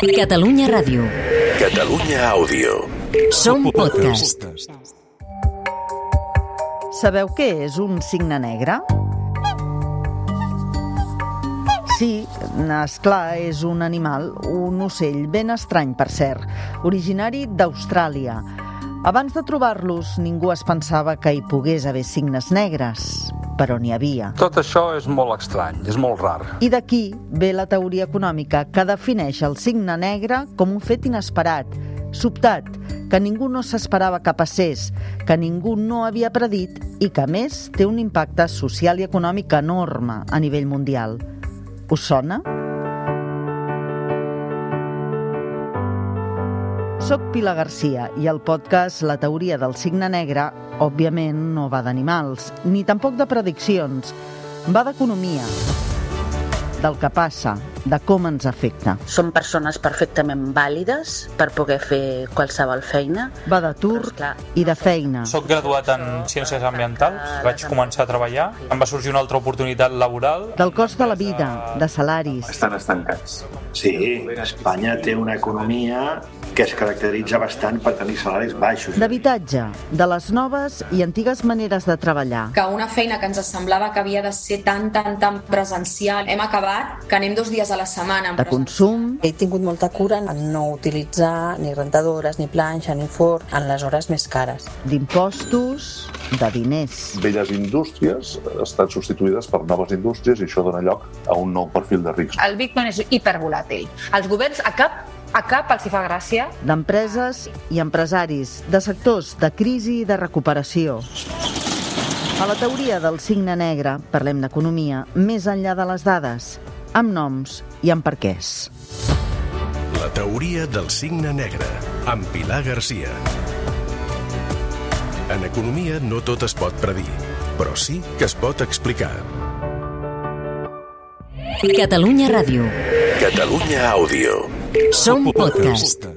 Catalunya Ràdio. Catalunya Àudio. Som podcast. Sabeu què és un cigne negre? Sí, esclar, és un animal, un ocell ben estrany, per cert, originari d'Austràlia. Abans de trobar-los, ningú es pensava que hi pogués haver cignes negres, però n'hi havia. Tot això és molt estrany, és molt rar. I d'aquí ve la teoria econòmica que defineix el signe negre com un fet inesperat, sobtat, que ningú no s'esperava que passés, que ningú no havia predit i que, més, té un impacte social i econòmic enorme a nivell mundial. Us sona? Soc Pilar Garcia i el podcast La teoria del signe negre, òbviament, no va d'animals, ni tampoc de prediccions. Va d'economia, del que passa, de com ens afecta. Són persones perfectament vàlides per poder fer qualsevol feina. Va d'atur esclar, i de feina. Soc graduat en Ciències Ambientals, vaig començar a treballar, em va sorgir una altra oportunitat laboral. Del cost de la vida, de salaris. estan estancats. Sí, Espanya té una economia que es caracteritza bastant per tenir salaris baixos. D'habitatge, de les noves i antigues maneres de treballar. que una feina que ens semblava que havia de ser tan, tan, tan presencial, hem acabat que anem dos dies a la setmana. en De consum, He tingut molta cura en no utilitzar ni rentadores, ni planxa, ni forn en les hores més cares. d'impostos, de diners. velles indústries estan substituïdes per noves indústries i això dona lloc a un nou perfil de risc. El Bitcoin és hipervolàtil. Els governs a cap, a cap els hi fa gràcia. d'empreses i empresaris, de sectors de crisi i de recuperació. A la teoria del signe negre parlem d'economia més enllà de les dades, amb noms i amb perquès. La teoria del signe negre. Amb Pilar Garcia. En economia no tot es pot predir, però sí que es pot explicar. Catalunya Ràdio. Catalunya Àudio. Som podcast.